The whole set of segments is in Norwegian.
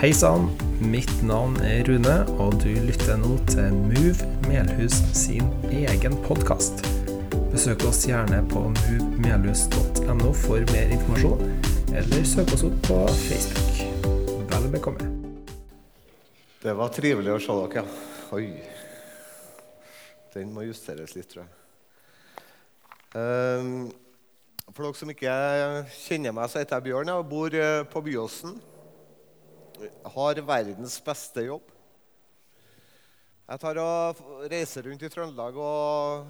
Hei sann, mitt navn er Rune, og du lytter nå til Move Melhus sin egen podkast. Besøk oss gjerne på movemelhus.no for mer informasjon, eller søk oss opp på Facebook. Vel bekomme. Det var trivelig å se dere. Oi. Den må justeres litt, tror jeg. Um, for dere som ikke kjenner meg, så heter jeg Bjørn og bor eh, på Byåsen. Har verdens beste jobb. Jeg tar og reiser rundt i Trøndelag og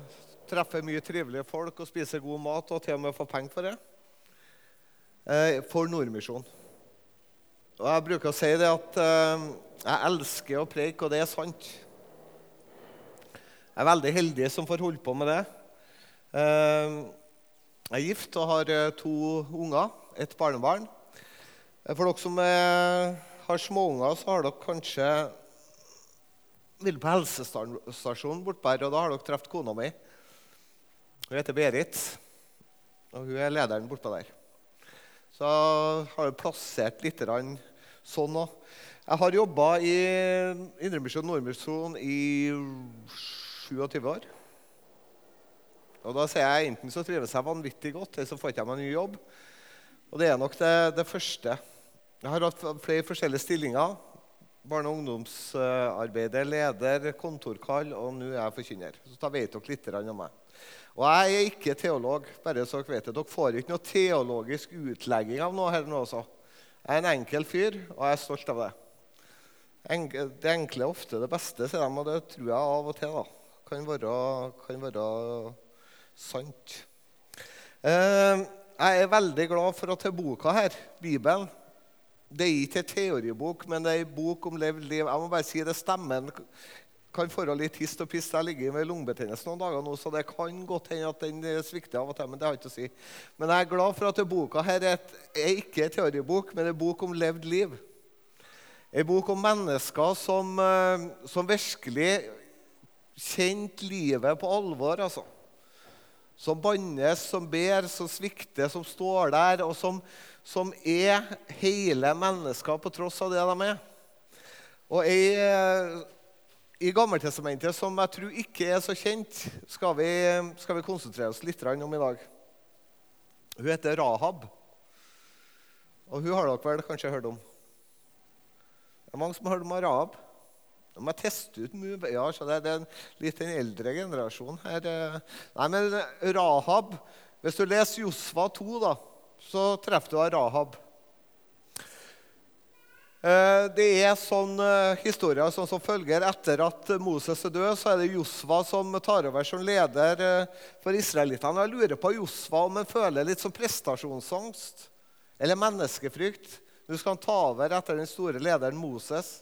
treffer mye trivelige folk og spiser god mat og til og med får penger for det. Eh, For Nordmisjonen. Og jeg bruker å si det at eh, jeg elsker å preike, og det er sant. Jeg er veldig heldig som får holde på med det. Eh, Jeg er gift og har to unger, et barnebarn. For dere som eh, har småunger, så har dere kanskje vært på helsestasjonen bortpå her, og da har dere truffet kona mi. Hun heter Berit, og hun er lederen bortpå der. Så har jeg plassert litt sånn òg. Jeg har jobba i Indremisjon Nordmisjon i 27 år. Og da sier jeg enten så trives jeg vanvittig godt, eller så får jeg ikke meg ny jobb. Og det er nok det, det første. Jeg har hatt flere forskjellige stillinger. Barne- og ungdomsarbeider, leder, kontorkall, og nå er jeg forkynner. Så da vet dere litt om meg. Og jeg er ikke teolog. bare så Dere vet det. Dere får ikke noe teologisk utlegging av noe her nå også. Jeg er en enkel fyr, og jeg er stolt av det. Det enkle er ofte det beste, sier de, og det tror jeg av og til da. kan være, kan være sant. Eh, jeg er veldig glad for at boka her, Bibelen. Det er ikke en teoribok, men det er en bok om levd liv. Jeg må bare si det Stemmen kan få litt hist og pist. Jeg ligger med lungebetennelse noen dager nå, så det kan godt hende at den svikter av og til. Men det har jeg ikke å si. Men jeg er glad for at boka her er, et, er ikke en teoribok, men en bok om levd liv. En bok om mennesker som, eh, som virkelig kjente livet på alvor. altså. Som bannes, som ber, som svikter, som står der, og som, som er hele mennesker på tross av det de er. Og i, eh, i Gammeltestamentet, som jeg tror ikke er så kjent, skal vi, skal vi konsentrere oss litt om i dag. Hun heter Rahab. Og hun har dere vel kanskje hørt om? Det er mange som har hørt om Rahab. De må teste ut mye. Ja, så det er litt den eldre generasjonen her. eh. Nei, men Rahab Hvis du leser Josfa 2, da, så treffer du av Rahab. Eh, Det er sånn historie sånn som følger. Etter at Moses er død, så er det Josva som tar over som leder eh, for israelittene. Jeg lurer på Josva om han føler litt som prestasjonsangst eller menneskefrykt. Nå skal han ta over etter den store lederen Moses.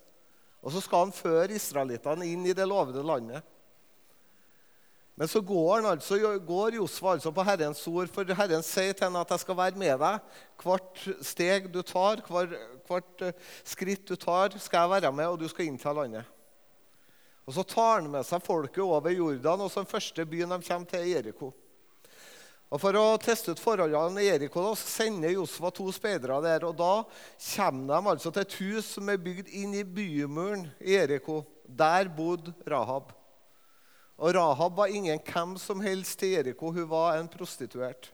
Og så skal han føre israelittene inn i det lovede landet. Men så går, altså, går Josfa altså på Herrens ord, for Herren sier til henne at jeg skal være med deg. Hvert steg du tar, hvert, hvert eh, skritt du tar, skal jeg være med, og du skal innta landet. Og Så tar han med seg folket over Jordan, og som første byen de kommer til, er Jeriko. Og For å teste ut forholdene i Jeriko da, så sender Josfa to speidere der. og Da kommer de altså til et hus som er bygd inn i bymuren i Jeriko. Der bodde Rahab. Og Rahab var ingen hvem som helst til Jeriko. Hun var en prostituert.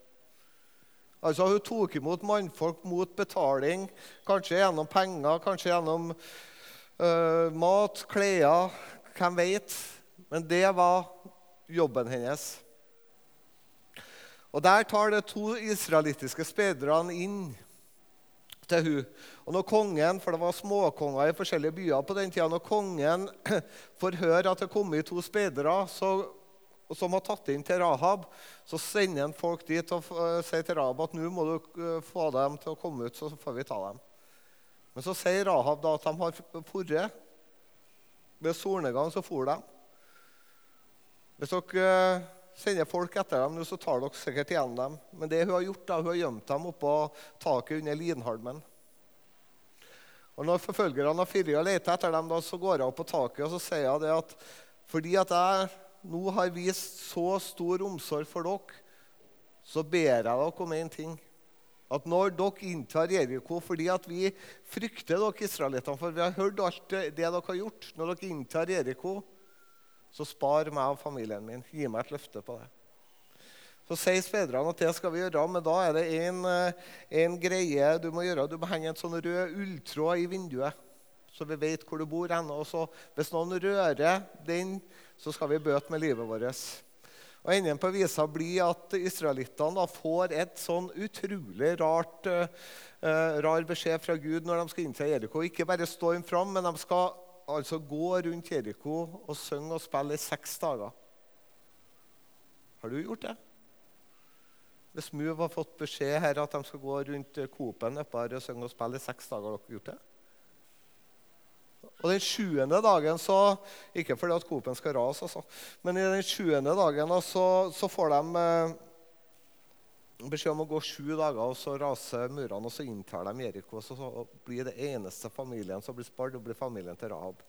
Altså Hun tok imot mannfolk mot betaling, kanskje gjennom penger, kanskje gjennom øh, mat, klær, hvem vet. Men det var jobben hennes. Og Der tar det to israelittiske speiderne inn til hun. Og når kongen, for det var småkonger i forskjellige byer på den tida, når kongen får høre at det kommer to speidere som har tatt inn til Rahab, så sender han folk dit og uh, sier til Rahab at nå må du eh, få dem til å komme ut, så får vi ta dem. Men så sier Rahab da at de har forret. Ved solnedgang så for de. Hvis dere eh, sender folk etter dem, så tar dere sikkert igjen dem. Men det hun har gjort da, hun har gjemt dem oppå taket under linhalmen. Og Når forfølgerne har fyrt og leter etter dem, da, så går hun opp på taket og så sier hun det at fordi at jeg nå har vist så stor omsorg for dere, så ber jeg dere om én ting. At når dere inntar Jeriko fordi at vi frykter dere israelittene, for vi har hørt alt det dere har gjort Når dere inntar Jeriko, så spar meg og familien min. Gi meg et løfte på det. Så sier speiderne at det skal vi gjøre, men da er det eh, en greie du må gjøre. Du må henge en sånn rød ulltråd i vinduet, så vi vet hvor du bor. Og så, hvis noen rører den, så skal vi bøte med livet vårt. Og Enden på visa blir at israelittene får et sånn utrolig rart, uh, rar beskjed fra Gud når de skal inn til Jeriko. Ikke bare storm fram, men de skal altså gå rundt Jeriko og synge og spille i seks dager. Har du gjort det? Hvis Mu har fått beskjed her at de skal gå rundt Coop-en og synge og spille i seks dager, har dere gjort det? Og den sjuende dagen så Ikke fordi at Coop-en skal rase, altså, men i den sjuende dagen så, så, får de eh, beskjed om å gå sju dager, og så raser murene, og så inntar de Jeriko. Og så, blir det eneste familien som blir spart, blir familien til Rahab.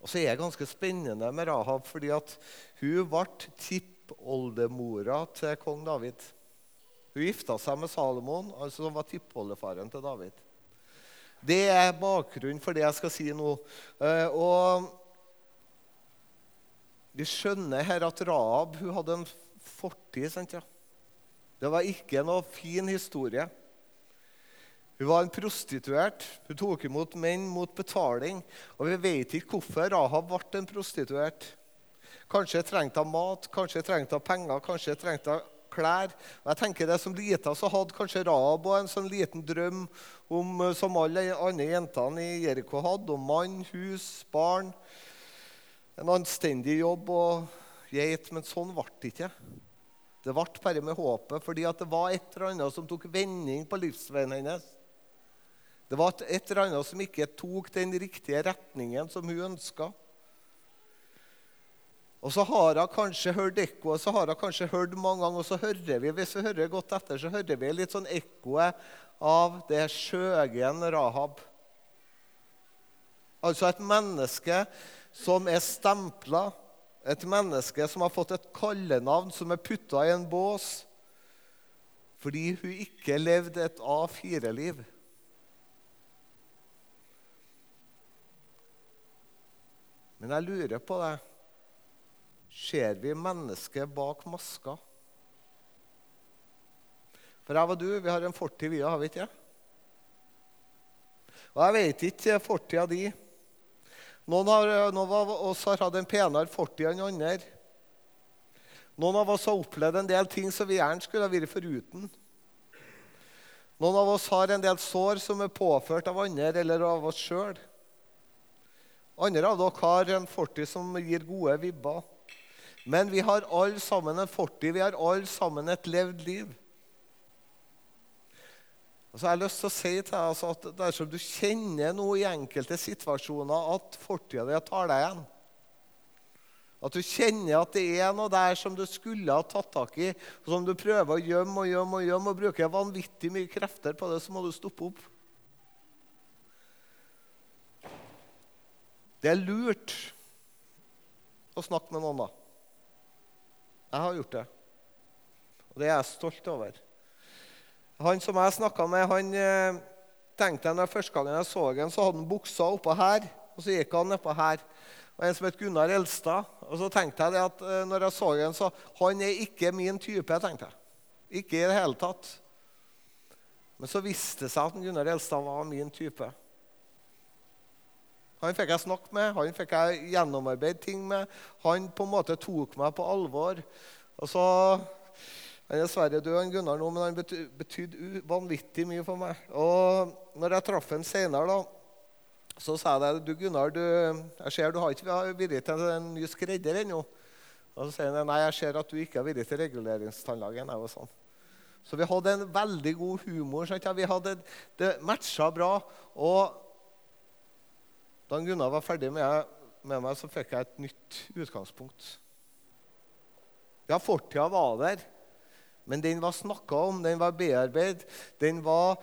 Og så er det ganske spennende med Rahab, fordi at hun ble tippoldemora til kong David. Hun gifta seg med Salomon, altså som var tippoldefaren til David. Det er bakgrunnen for det jeg skal si nå. Eh, og vi skjønner her at Rahab hun hadde en fortid. sant ja? Det var ikke noe fin historie. Hun var en prostituert. Hun tok imot menn mot betaling. Og vi vet ikke hvorfor Rahab ble en prostituert. Kanskje trengte hun mat, kanskje trengte hun penger, kanskje trengte hun klær. Og jeg tenker det Som lita så hadde kanskje Rahab en sånn liten drøm om, eh, som alle andre jentene i Jeriko hadde, om mann, hus, barn, en anstendig jobb og geit. Men sånn ble det ikke. Det ble bare med håpet, fordi det var et eller annet som tok vending på livsveien hennes. Det var et eller annet som ikke tok den riktige retningen som hun ønska. Og så har hun kanskje hørt ekko, og så har hun kanskje hørt mange ganger, og så hører vi hvis vi hører godt etter, så hører vi litt sånn ekkoet av det skjøgen Rahab. Altså et menneske som er stempla et menneske som har fått et kallenavn, som er putta i en bås fordi hun ikke levde et A4-liv. Men jeg lurer på det. Ser vi mennesket bak maska? For jeg og du, vi har en fortid, vi har vi ikke? Og jeg vet ikke fortida di. Noen, av oss har hatt en penere fortid enn andre. Noen av oss har opplevd en del ting som vi gjerne skulle ha vært foruten. Noen av oss har en del sår som er påført av andre eller av oss sjøl. Andre av dere har en fortid som gir gode vibber. Men vi har alle sammen en fortid. Vi har alle sammen et levd liv. Og så har lyst til å si til deg altså, at Dersom du kjenner noe i enkelte situasjoner at fortida di tar deg igjen At du kjenner at det er noe der som du skulle ha tatt tak i, og som du prøver å gjemme og gjemme og gjemme, og bruker vanvittig mye krefter på det, så må du stoppe opp. Det er lurt å snakke med noen, da. Jeg har gjort det. Og det er jeg stolt over. Han som jeg snakka med, han eh, tenkte jeg når første gangen jeg så ham, så hadde han buksa oppå her, og så gikk han nedpå her. Og En som het Gunnar Elstad. Og så tenkte jeg at eh, når jeg så ham, så han er ikke min type. tenkte jeg. Ikke i det hele tatt. Men så viste det seg at Gunnar Elstad var min type. Han fikk jeg snakke med, han fikk jeg gjennomarbeide ting med. Han på en måte tok meg på alvor. Og så han er dessverre død, han Gunnar nå, men han betydde vanvittig mye for meg. Og når jeg traff ham senere, så sa jeg du Gunnar, du, jeg ser du har ikke vært til en ny skredder ennå. Og så sier han nei, jeg ser at du ikke har vært til reguleringstannlegen. Sånn. Så vi hadde en veldig god humor. Sant? Vi hadde, det matcha bra. Og da Gunnar var ferdig med, med meg, så fikk jeg et nytt utgangspunkt. Ja, fortida var der. Men den var snakka om, den var bearbeidet. Den var,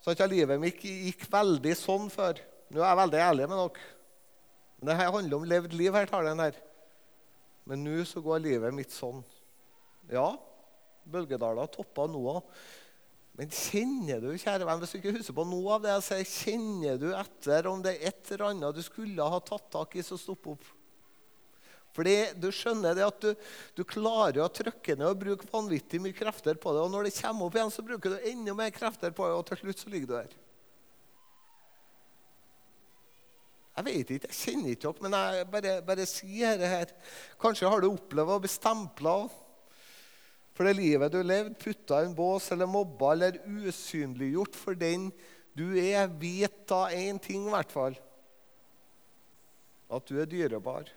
så at Livet mitt gikk veldig sånn før. Nå er jeg veldig ærlig med dere. Men det her handler om levd liv. her tar den her. Men nå så går livet mitt sånn. Ja, bølgedaler toppa Noah. Men kjenner du kjære venn, hvis du ikke husker på noe av det jeg sier, kjenner du etter om det er et eller annet du skulle ha tatt tak i, så stopp opp. Fordi du skjønner det at du, du klarer å trykke ned og bruke vanvittig mye krefter på det. Og når det kommer opp igjen, så bruker du enda mer krefter på det, og til slutt så ligger du der. Jeg vet ikke, jeg kjenner ikke dere, men jeg bare, bare sier det her. Kanskje har du opplevd å bli stempla for det livet du levde, putta i en bås eller mobba eller usynliggjort for den du er. Vet da én ting, i hvert fall. At du er dyrebar.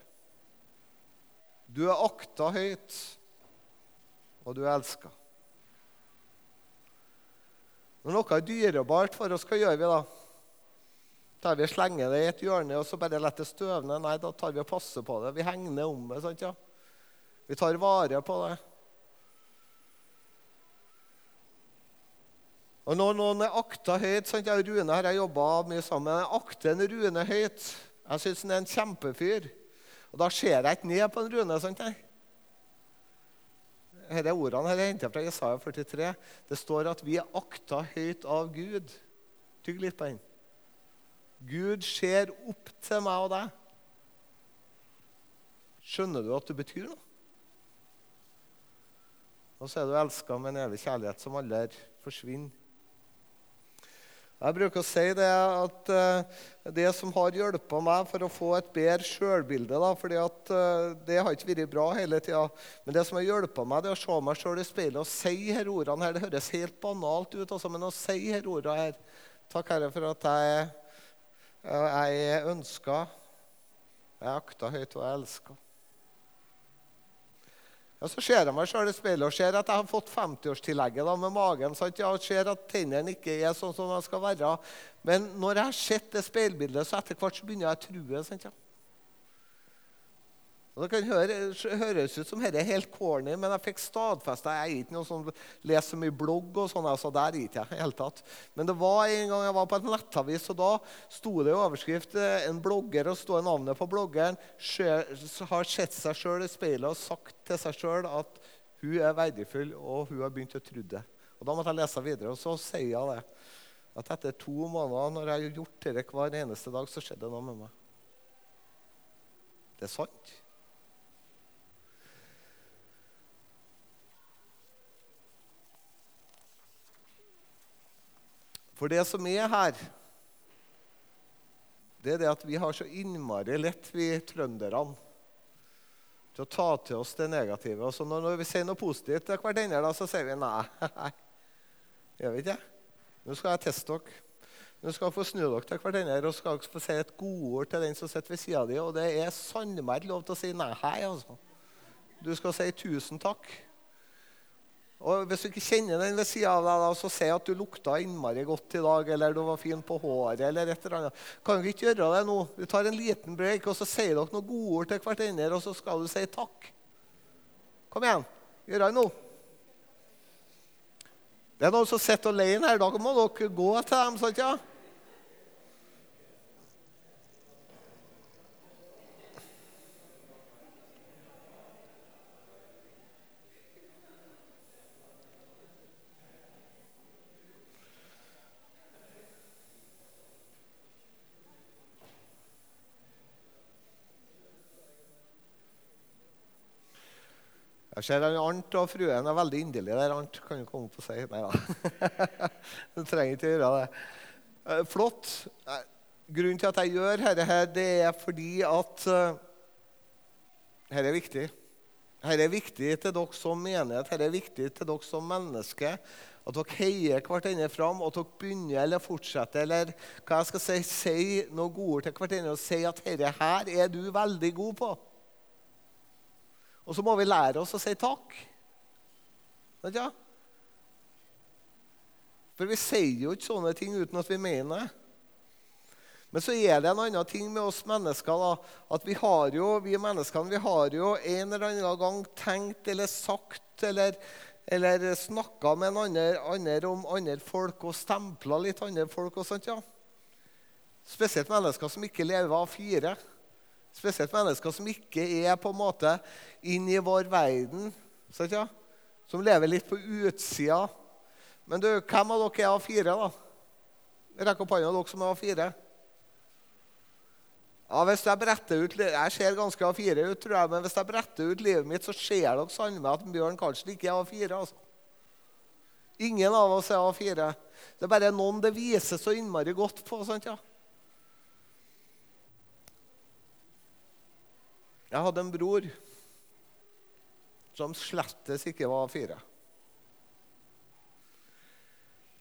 Du er akta høyt, og du er elska. Når noe er dyrebart for oss, hva gjør vi da? Tar vi slenger det i et hjørne og så bare lar det støvne? Nei, da tar vi og passer på det. Vi hegner om det. sant ja? Vi tar vare på det. Og når noen er akta høyt sant? Jeg og Rune har jeg jobba mye sammen. Jeg akter en Rune høyt. Jeg syns han er en kjempefyr. Og da ser jeg ikke ned på en Rune. sant jeg? Disse ordene her er hentet fra Jesaja 43. Det står at vi er akta høyt av Gud. Tygg litt på den. Gud ser opp til meg og deg. Skjønner du at det betyr noe? Og så er du elska med en evig kjærlighet som aldri forsvinner. Jeg bruker å si det at uh, det som har hjulpet meg for å få et bedre sjølbilde at uh, Det har ikke vært bra hele tida. Men det som har hjulpet meg, det er å se meg sjøl i speilet og si her ordene her. Det høres helt banalt ut, altså, men å si her ordene her Takk, Herre, for at jeg, jeg er ønska, jeg er akta høyt og jeg er elska. Ja, Så ser jeg meg sjøl i speilet og ser at jeg har fått 50-årstillegget med magen. Sant? Ja, og ser at tennene ikke er sånn som de skal være. Men når jeg har sett det speilbildet, så etter hvert så begynner jeg å true. Sant? Ja. Og Det kan høre, høres ut som dette er helt corny, men jeg fikk stadfesta Jeg er ikke noen som leser mye blogg, og sånn, altså der er ikke jeg helt tatt. Men det var en gang jeg var på en nettavis, og da sto det i overskrift eh, en blogger og stod navnet på bloggeren har sett seg sjøl i speilet og sagt til seg sjøl at hun er verdifull, og hun har begynt å tro det. Og Da måtte jeg lese videre, og så sier jeg det. At etter to måneder, når jeg har gjort dette hver eneste dag, så skjedde det noe med meg. Det er sant. For det som er her, det er det at vi har så innmari lett, vi trønderne, til å ta til oss det negative. Og så når vi sier noe positivt til hverandre, så sier vi nei. Gjør vi ikke det? Nå skal jeg teste dere. Nå skal dere få snu dere til hverandre og skal få si et godord til den som sitter ved sida di. Og det er sannelig lov til å si nei. Altså. Du skal si tusen takk. Og Hvis du ikke kjenner den ved sida av deg, da, så si at du lukta innmari godt i dag, eller du var fin på håret, eller et eller annet. Kan du ikke gjøre det nå? Vi tar en liten break, og så sier dere noen godord til hverandre, og så skal du si takk. Kom igjen. Gjør det nå. Det er noen som sitter alene her. Da må dere gå til dem. sant ja? Jeg ser at Arnt og fruen er veldig inderlige der. Arnt, kan jo komme opp og si Nei da. du trenger ikke gjøre det. Eh, flott. Eh, grunnen til at jeg gjør dette, det er fordi at uh, dette er viktig. Dette er viktig til dere som menighet, dette er viktig til dere som menneske. At dere heier hverandre fram, og at dere begynner eller fortsetter eller hva jeg skal si, si noe gode til hverandre og si at dette her er du veldig god på. Og så må vi lære oss å si takk. Ja? For vi sier jo ikke sånne ting uten at vi mener det. Men så er det en annen ting med oss mennesker. da, at Vi har jo, vi menneskene vi har jo en eller annen gang tenkt eller sagt eller, eller snakka med en andre, andre, om andre folk og stempla litt andre folk. og sånt, ja. Spesielt mennesker som ikke lever av fire. Spesielt mennesker som ikke er på en måte inn i vår verden. Ja? Som lever litt på utsida. Men du, hvem av dere er A4, da? Rekk opp hånda, dere som er A4. Ja, hvis jeg bretter ut, jeg ser ganske A4 ut, tror jeg, men hvis jeg bretter ut livet mitt, så ser dere sannelig at Bjørn Karlsen ikke er A4. altså. Ingen av oss er A4. Det er bare noen det viser så innmari godt på. sant ja? Jeg hadde en bror som slettes ikke var A4.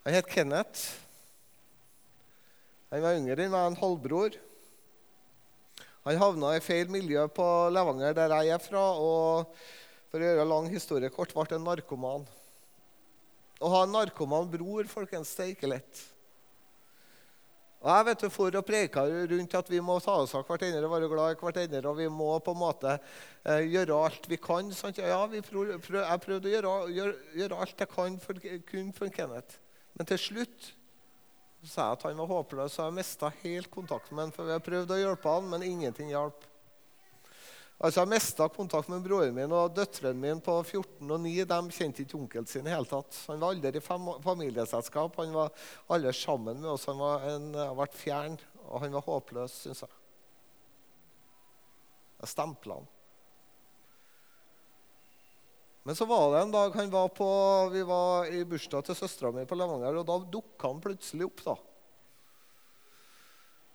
Han het Kenneth. Han var yngre enn meg, en halvbror. Han havna i feil miljø på Levanger, der jeg er fra. Og for å gjøre lang historie kort ble en narkoman. Å ha en narkoman bror folkens, det er ikke lett. Og jeg vet du, for å preke rundt at vi må ta oss av hverandre være glad i hverandre. Og vi må på en måte eh, gjøre alt vi kan. Sant? Ja, vi prøv, prøv, Jeg prøvde å gjøre, gjøre, gjøre, alt jeg kan for, kun for Kenneth. Men til slutt sa jeg at han var håpløs, så jeg mista helt kontakten med ham. For vi har prøvd å hjelpe han, men ingenting hjalp. Altså, Jeg mista kontakt med broren min, og døtrene mine på 14 og 9 de kjente ikke onkelen sin i hele tatt. Han var aldri i familieselskap, han var alle sammen med oss. Han var en, vært fjern, og han var håpløs, syns jeg. Jeg stempla han. Men så var det en dag han var på, vi var i bursdag til søstera mi på Levanger, og da dukka han plutselig opp. da.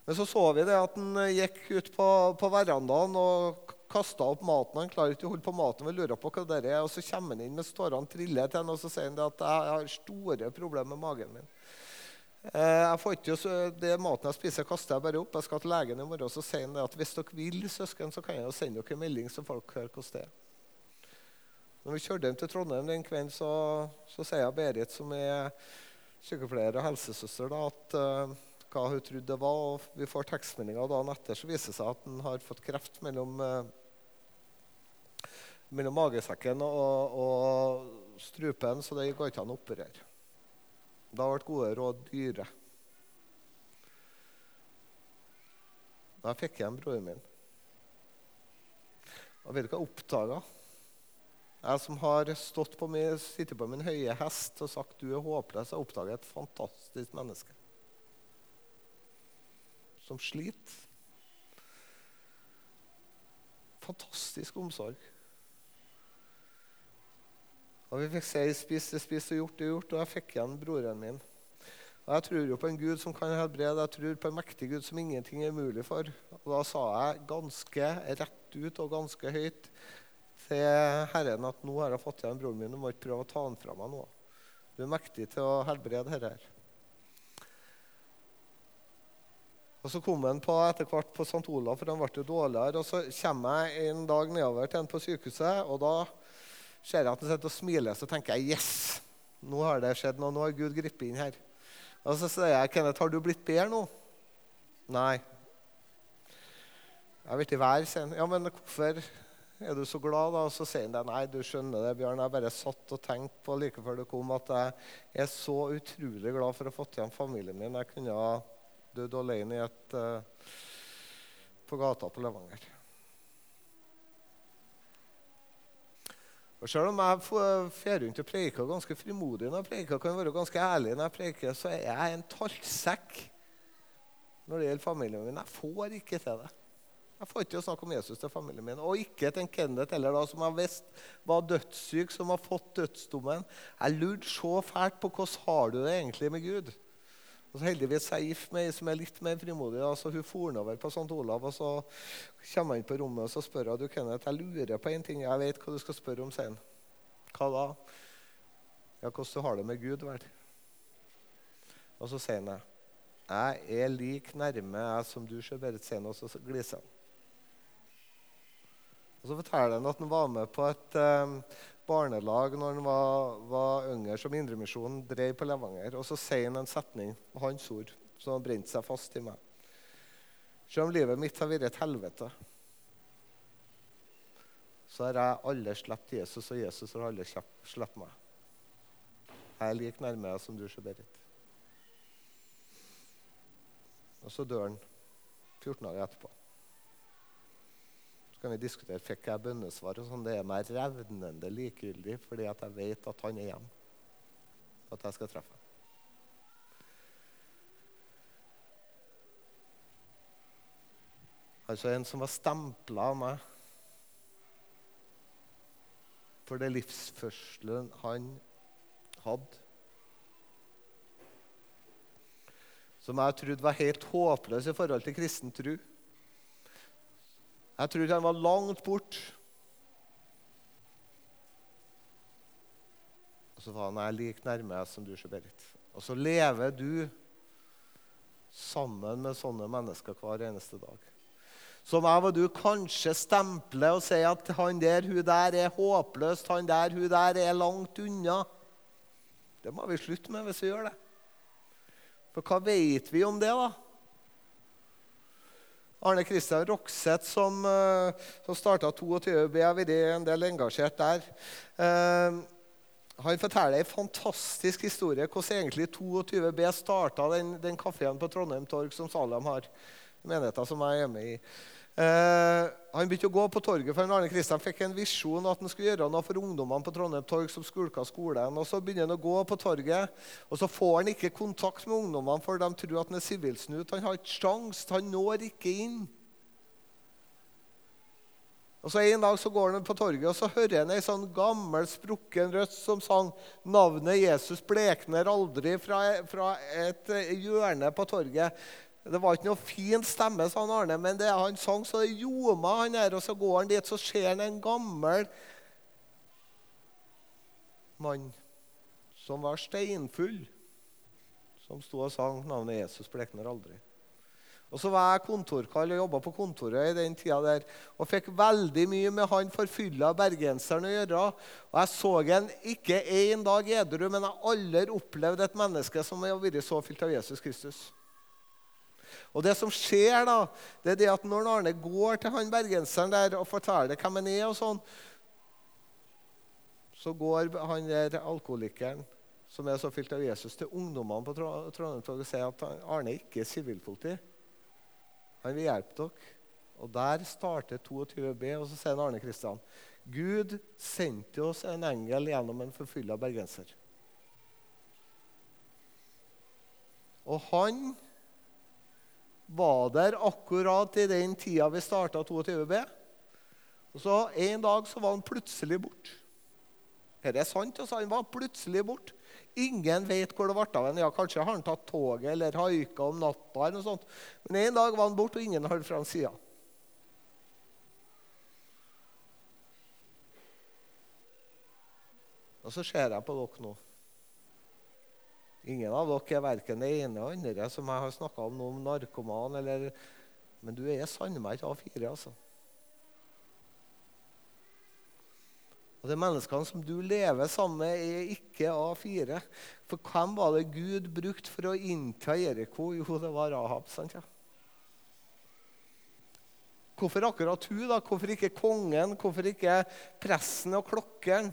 Men så så vi det at han gikk ut på, på verandaen og kasta opp maten. Han klarer ikke å holde på maten. Vi lurer på hva det er. Og så kommer han inn med stårene triller til henne, og så sier han at jeg har store problemer med magen min. Eh, jeg får ikke, det Maten jeg spiser, kaster jeg bare opp. Jeg skal til legen i morgen. Så sier han at hvis dere vil, søsken, så kan jeg jo sende dere en melding, så folk hører hvordan det er. Når vi kjørte hjem til Trondheim den kvelden, så, så sier jeg Berit, som er sykepleier og helsesøster, da, at uh, hva hun trodde det var. og Vi får tekstmeldinger dagen etter, så viser det seg at han har fått kreft mellom, uh, mellom magesekken og, og, strupen, så det går ikke an å operere. Da ble gode råd dyre. Da fikk jeg en broren min. Og vet du hva jeg oppdaga? Jeg som har stått på min, sittet på min høye hest og sagt du er håpløs, jeg oppdaga et fantastisk menneske som sliter. Fantastisk omsorg. Og Vi fikk si spist det spist og gjort det gjort, og jeg fikk igjen broren min. Og Jeg tror jo på en Gud som kan helbrede, jeg tror på en mektig Gud som ingenting er umulig for. Og Da sa jeg ganske rett ut og ganske høyt til Herren at nå har jeg fått igjen broren min, du må ikke prøve å ta han fra meg nå. Du er mektig til å helbrede dette. Og Så kom han på etter hvert på St. Olav, for han ble jo dårligere. Og Så kommer jeg en dag nedover til han på sykehuset, og da ser jeg at han sitter og smiler. Så tenker jeg yes, nå har det skjedd noe. Nå har Gud gripet inn her. Og Så sier jeg, Kenneth, har du blitt bedre nå? Nei. Jeg vet ikke hver, sier han. Ja, men hvorfor er du så glad, da? Og så sier han det. Nei, du skjønner det, Bjørn. Jeg bare satt og tenkte på like før du kom, at jeg er så utrolig glad for å ha fått igjen familien min. Jeg kunne ha dødd alene i et, uh, på gata på Levanger. Og Selv om jeg fer rundt og preiker ganske frimodig når jeg preiker, kan være ganske ærlig når jeg preiker, så er jeg en tallsekk når det gjelder familien min. Jeg får ikke til det. Jeg får ikke snakke om Jesus til familien min. Og ikke til en Kenneth heller, da, som jeg visste var dødssyk, som har fått dødsdommen. Jeg lurte så fælt på hvordan har du det egentlig med Gud. Og så Heldigvis med som er litt mer frimodig. Så Hun for over på St. Olav, og så kommer han inn på rommet og så spør hun, du Kenneth, jeg lurer på en ting. Jeg vet hva du skal spørre om sen. Hva da? Ja, hvordan du har det med Gud, vel? Og så sier han jeg er like nærme jeg som du ser Berit han, og så gliser han. Og Så forteller han at han var med på et um, barnelag når han var, var yngre, som Indremisjonen drev på Levanger. Og så sier han en setning med hans ord som har brent seg fast i meg. Selv om livet mitt har vært et helvete, så har jeg alle sluppet Jesus, og Jesus har alle sluppet meg. Jeg er like nærme deg som du ser, Berit. Og så dør han 14 dager etterpå kan vi diskutere fikk jeg bønnesvar. og sånn. Det er meg revnende likegyldig, fordi at jeg vet at han er hjemme. at jeg skal treffe ham. Altså en som var stempla av meg for det livsførselen han hadde. Som jeg trodde var helt håpløs i forhold til kristen tro. Jeg trodde han var langt bort. Og så var han jeg like nærme som du, Berit. Og så lever du sammen med sånne mennesker hver eneste dag som jeg og du kanskje stempler og sier at han der, hun der er håpløst, han der, hun der er langt unna. Det må vi slutte med hvis vi gjør det. For hva vet vi om det, da? Arne Kristian Rokseth, som, eh, som starta 22B, har vært en del engasjert der. Uh, han forteller en fantastisk historie hvordan egentlig 22B starta den, den kafeen på Trondheim Torg som Salem har. Menigheten som jeg er med i. Eh, han begynte å gå på torget, for Arne Kristian fikk en visjon at han skulle gjøre noe for ungdommene på Trondheim torg som skulka skolen. Og Så begynner han å gå på torget, og så får han ikke kontakt med ungdommene, for de tror at han er sivilsnut. Han har ikke sjans, han når ikke inn. Og så En dag så går han på torget og så hører han ei sånn gammel, sprukken røst som sang 'Navnet Jesus blekner aldri' fra, fra et hjørne på torget. Det var ikke noe fin stemme, sa han Arne, men det han sang så det ljoma, han her. Og så går han dit, så ser han en gammel mann som var steinfull, som sto og sang navnet Jesus blekner aldri. Og Så var jeg kontorkall og jobba på kontoret i den tida der, og fikk veldig mye med han forfylla bergenseren å gjøre. Og Jeg så han ikke én dag edru, men jeg har aldri opplevd et menneske som har vært så fylt av Jesus Kristus. Og det som skjer, da, det er det at når Arne går til han bergenseren der og forteller hvem han er, og sånn, så går han der alkoholikeren som er så fylt av Jesus, til ungdommene på Trondheim og sier at Arne ikke er sivilpoliti. Han vil hjelpe dere. Og Der starter 22b, og så sier Arne Kristian Gud sendte oss en engel gjennom en forfylla bergenser. Og han var der akkurat i den tida vi starta 22B. Og så En dag så var han plutselig borte. Dette er sant. Altså, han var plutselig borte. Ingen vet hvor det ble av ham. Ja, kanskje har han tatt toget eller haika om natta. eller noe sånt. Men en dag var han borte, og ingen hørte fra hans side. Og så ser jeg på dere nå. Ingen av dere er verken det ene eller andre som jeg har snakka om noe om narkoman. Eller, men du er sannelig meg ikke A4. altså. Og De menneskene som du lever sammen med, er ikke A4. For hvem var det Gud brukte for å innta Jeriko? Jo, det var Rahab. sant ja? Hvorfor akkurat hun? da? Hvorfor ikke kongen? Hvorfor ikke presten og klokkeren?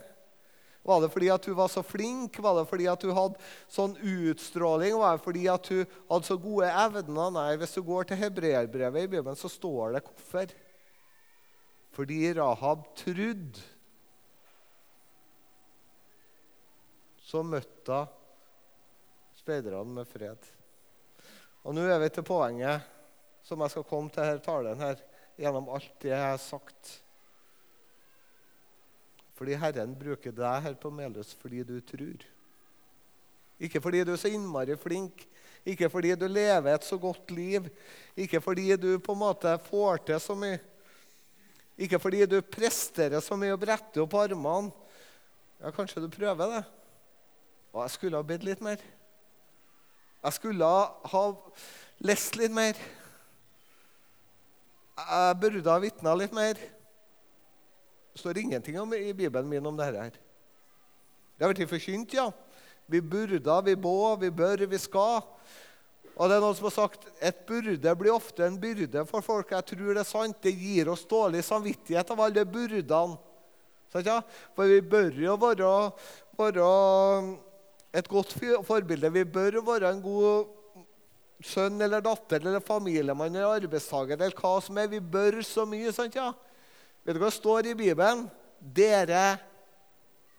Var det fordi at hun var så flink? Var det fordi at hun hadde sånn utstråling? Var det fordi at hun hadde så gode evner? Nei, hvis du går til hebreerbrevet i Bibelen, så står det hvorfor. Fordi Rahab trodde. Så møtte hun speiderne med fred. Og nå er vi til poenget som jeg skal komme til her talen her, gjennom alt det jeg har sagt. Fordi Herren bruker deg her på Meløs fordi du tror. Ikke fordi du er så innmari flink, ikke fordi du lever et så godt liv, ikke fordi du på en måte får til så mye, ikke fordi du presterer så mye og bretter opp armene. Ja, kanskje du prøver det. Og jeg skulle ha bedt litt mer. Jeg skulle ha lest litt mer. Jeg burde ha vitna litt mer. Det står ingenting om, i Bibelen min om dette. her. Det har blitt forkynt, ja. Vi burde, vi må, vi bør, vi skal. Og det er noen som har sagt et burde blir ofte en byrde for folk. Jeg tror det er sant. Det gir oss dårlig samvittighet av alle byrdene. For vi bør jo være, være et godt forbilde. Vi bør være en god sønn eller datter eller familiemann eller arbeidstaker eller hva som er. Vi bør så mye. sant ja? Vet du hva det står i Bibelen? Dere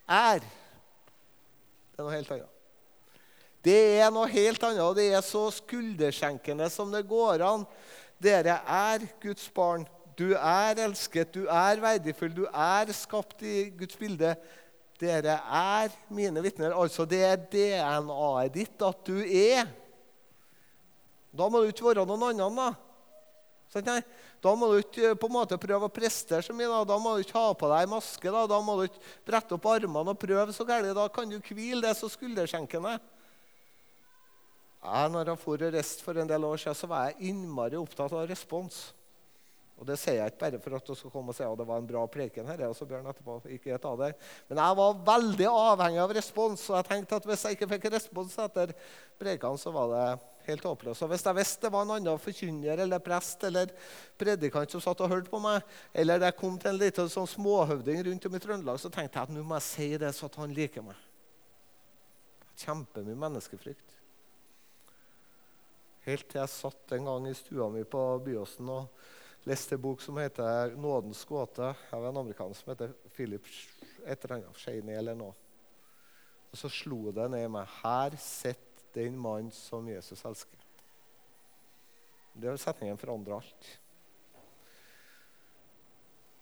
er. Det er noe helt annet. Det er noe helt annet, og det er så skulderskjenkende som det går an. Dere er Guds barn. Du er elsket, du er verdifull, du er skapt i Guds bilde. Dere er mine vitner. Altså, det er DNA-et ditt at du er. Da må du ikke være noen annen, da. Da må du ikke på en måte prøve å prestere så mye. Da, da må du ikke ha på deg maske. Da, da må du ikke brette opp armene og prøve så gærent. Da kan du hvile. Det er så skulderskjenkende. Jeg, når jeg for og reiste for en del år siden, så var jeg innmari opptatt av respons. Og Det sier jeg ikke bare for at du skal komme og si at det var en bra preken. her, og så Bjørn etterpå, ikke ta det. Men jeg var veldig avhengig av respons, og jeg tenkte at hvis jeg ikke fikk respons etter prekene, så var det helt håpløs. Og Hvis jeg visste det var en annen forkynner eller prest eller predikant som satt og hørte på meg, eller det kom til en liten sånn småhøvding rundt om i Trøndelag, så tenkte jeg at nå må jeg si det så at han liker meg. Kjempemye menneskefrykt. Helt til jeg satt en gang i stua mi på Byåsen og leste en bok som heter 'Nådens gåte' av en amerikaner som heter Philip et eller annet, Shaney eller noe. Og så slo det ned i meg. Her sitter den mannen som Jesus elsker. Det Setningen forandrer alt.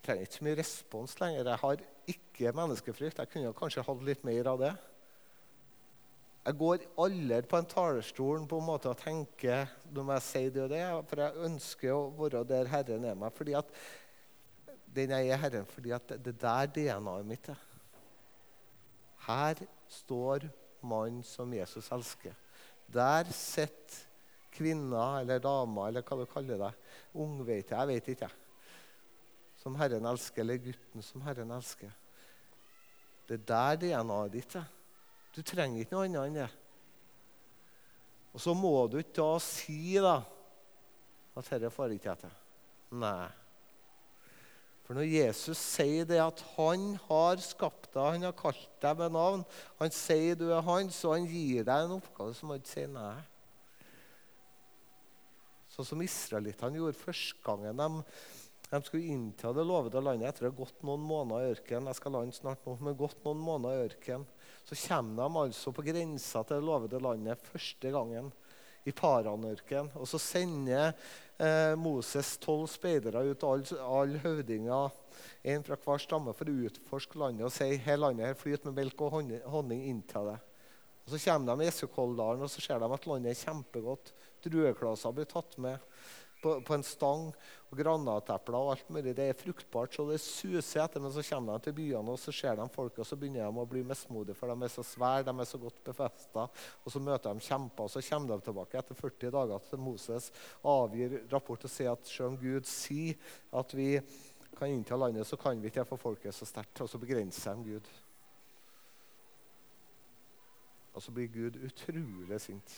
Jeg trenger ikke så mye respons lenger. Jeg har ikke menneskefrykt. Jeg kunne kanskje hatt litt mer av det. Jeg går aldri på en talerstol på en måte og tenker nå må jeg si det og det, for jeg ønsker å være der Herren er meg. fordi at den jeg er Herren, fordi at det der DNA-et mitt er. Her står mannen som Jesus elsker. Der sitter kvinna eller dama eller hva du kaller det. Ungveite. Jeg vet ikke. Som Herren elsker, eller gutten som Herren elsker. Det er der DNA-et ditt er. Du trenger ikke noe annet enn det. Og så må du ikke da si da, at dette får ikke jeg til. Nei. For når Jesus sier det at han har skapt deg, han har kalt deg med navn, han sier du er hans, og han gir deg en oppgave, som han ikke sier nei. Sånn som israelittene gjorde første gangen de de skulle innta det lovede landet etter å ha gått noen måneder i ørkenen. Jeg skal lande snart nå, men gått noen måneder i ørken, Så kommer de altså på grensa til det lovede landet første gangen i Paranørken. Og så sender eh, Moses tolv speidere ut, alle all høvdinger, en fra hver stamme, for å utforske landet og si her landet her flyter med melk og honning inntil det. Og Så kommer de i Essekolldalen og så ser de at landet er kjempegodt. Drueklaser blir tatt med på, på, en stang. Og granatepler og alt mulig. Det er fruktbart, så det suser etter. Men så kommer de til byene, og så ser de folk, og så begynner de å bli mismodige, for de er så svære, de er så godt befesta. Og så møter de kjemper, og så kommer de tilbake etter 40 dager til Moses avgir rapport og sier at selv om Gud sier at vi kan innta landet, så kan vi ikke for folket så sterkt. Og så begrenser de Gud. Og så blir Gud utrolig sint.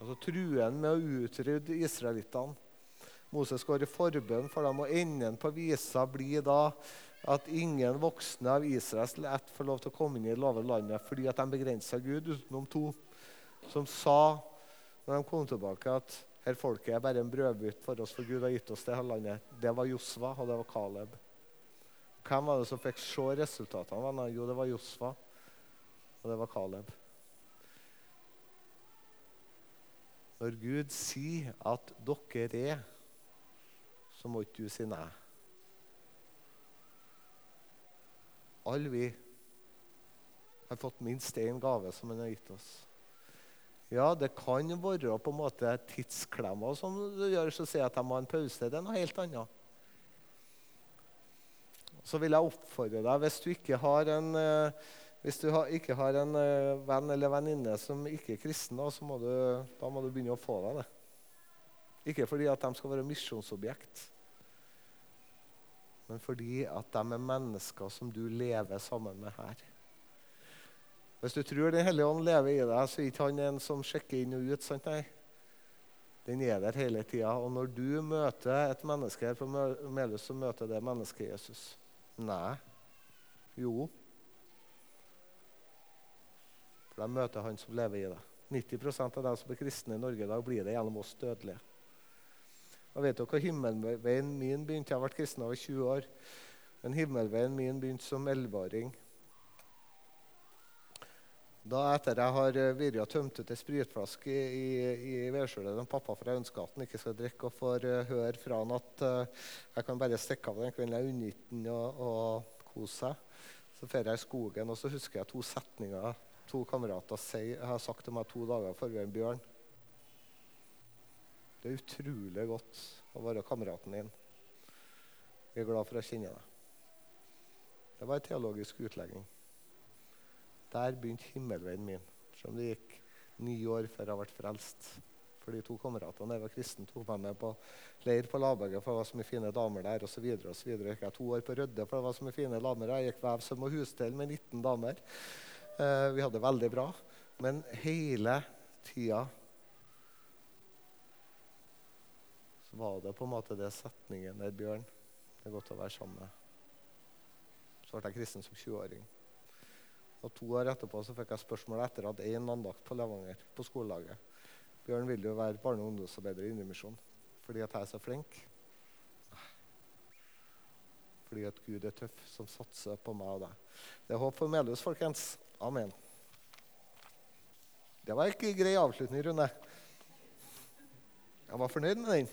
Og så truer han med å utrydde israelittene. Moses går i forbønn for dem, og enden på visa blir da at ingen voksne av Israels ett får lov til å komme inn i det lave landet fordi at de begrensa Gud, utenom to, som sa når de kom tilbake, at her folket er bare en brødbytt for oss, for Gud har gitt oss det her landet. Det var Josva, og det var Caleb. Hvem var det som fikk se resultatene? Jo, det var Josva, og det var Caleb. Når Gud sier at dere er så må ikke du si nei. Alle vi har fått minst én gave som han har gitt oss. Ja, det kan være på en måte tidsklemmer som du gjør, så sier at jeg må ha en pause. Det er noe helt annet. Så vil jeg oppfordre deg, hvis du ikke har en, eh, du ikke har en eh, venn eller venninne som ikke er kristen, da, må du, da må du begynne å få deg det. Ikke fordi at de skal være misjonsobjekt, men fordi at de er mennesker som du lever sammen med her. Hvis du tror Den hellige ånd lever i deg, så er ikke han en som sjekker inn og ut. sant nei? Den er der hele tida. Og når du møter et menneske her på Melhus, så møter det mennesket Jesus. Nei. Jo. For de møter han som lever i deg. 90% av dem som er kristne i Norge i dag, blir det gjennom oss dødelige. Og vet dere himmelveien min begynte? Jeg har vært kristen over 20 år. Men himmelveien min begynte som 11-åring. Da etter jeg har virra og tømt ut ei spritflaske i, i, i vedskjulet til pappa for jeg ønsker at han ikke skal drikke, og får uh, høre fra han at uh, jeg kan bare stikke av den kvelden jeg unner den og, og kose seg, så drar jeg i skogen, og så husker jeg to setninger to kamerater sier, har sagt til meg to dager før vi er en bjørn. Det er utrolig godt å være kameraten din. Jeg er glad for å kjenne deg. Det var en teologisk utlegging. Der begynte himmelveien min. Selv om det gikk ni år før jeg ble frelst. For de to kameratene jeg var kristen, tok meg med på leir på Laberget, for det var så mye fine damer der. Så videre. gikk jeg to år på Rødde, for det var så mye fine damer. Jeg gikk vev, søm og husdel med 19 damer. Eh, vi hadde det veldig bra. Men hele tida så var det på en måte det setningen der, Bjørn. Det er godt å være sammen med. Så ble jeg kristen som 20-åring. Og To år etterpå så fikk jeg spørsmål etter at én andakt på Levanger på skolelaget. Bjørn vil jo være barne- og ungdomsarbeider i Indremisjonen fordi at jeg er så flink. Fordi at Gud er tøff, som satser på meg og deg. Det er håp for Melhus, folkens. Amen. Det var ikke grei avslutning, Rune. Jeg var fornøyd med den.